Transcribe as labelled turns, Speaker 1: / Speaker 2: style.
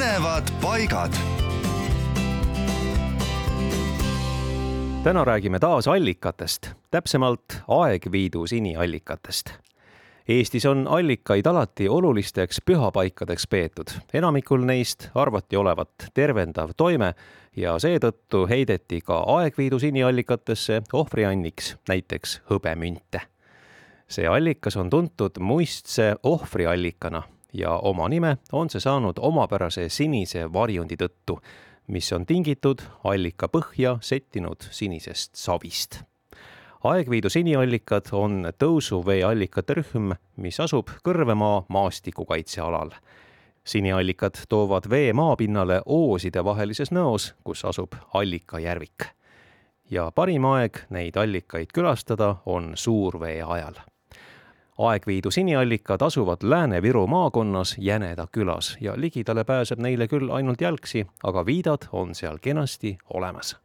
Speaker 1: põnevad paigad.
Speaker 2: täna räägime taas allikatest, täpsemalt Aegviidu siniallikatest Eestis on allikaid alati olulisteks pühapaikadeks peetud, enamikul neist arvati olevat tervendav toime ja seetõttu heideti ka Aegviidu siniallikatesse ohvrianniks näiteks hõbemünte. see allikas on tuntud muistse ohvriallikana ja oma nime on see saanud omapärase sinise varjundi tõttu, mis on tingitud allika põhja settinud sinisest savist Aegviidu siniallikad on tõusuveeallikate rühm, mis asub Kõrvemaa maastikukaitsealal. siniallikad toovad vee maapinnale ooside vahelises nõos, kus asub allikajärvik. ja parim aeg neid allikaid külastada on suurvee ajal. Aegviidu siniallikad asuvad Lääne-Viru maakonnas Jäneda külas ja ligidale pääseb neile küll ainult jalgsi, aga viidad on seal kenasti olemas